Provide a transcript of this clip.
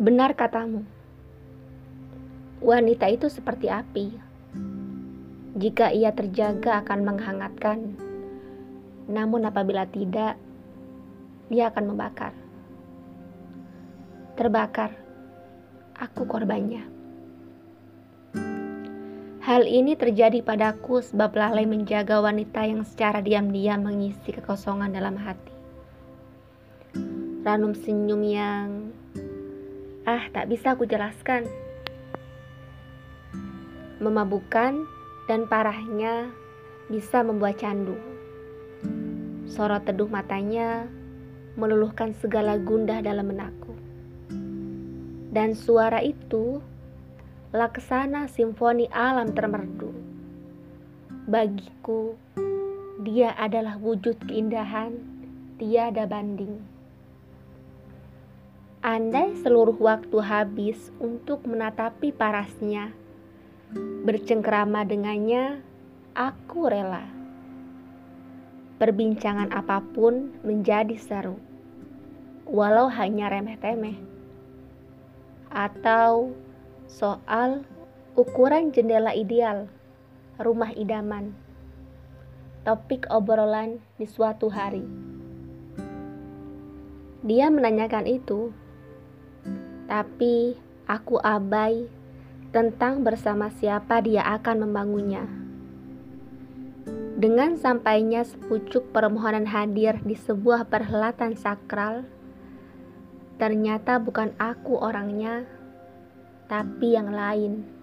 Benar katamu, wanita itu seperti api. Jika ia terjaga akan menghangatkan, namun apabila tidak, dia akan membakar. Terbakar, aku korbannya. Hal ini terjadi padaku sebab lalai menjaga wanita yang secara diam-diam mengisi kekosongan dalam hati. Ranum senyum yang ah tak bisa aku jelaskan. Memabukkan dan parahnya bisa membuat candu. Sorot teduh matanya meluluhkan segala gundah dalam benakku. Dan suara itu laksana simfoni alam termerdu. Bagiku, dia adalah wujud keindahan tiada banding. Andai seluruh waktu habis untuk menatapi parasnya, bercengkrama dengannya, aku rela. Perbincangan apa pun menjadi seru, walau hanya remeh-temeh. Atau soal ukuran jendela ideal, rumah idaman, topik obrolan di suatu hari. Dia menanyakan itu, tapi aku abai tentang bersama siapa dia akan membangunnya. Dengan sampainya sepucuk permohonan hadir di sebuah perhelatan sakral, ternyata bukan aku orangnya tapi yang lain.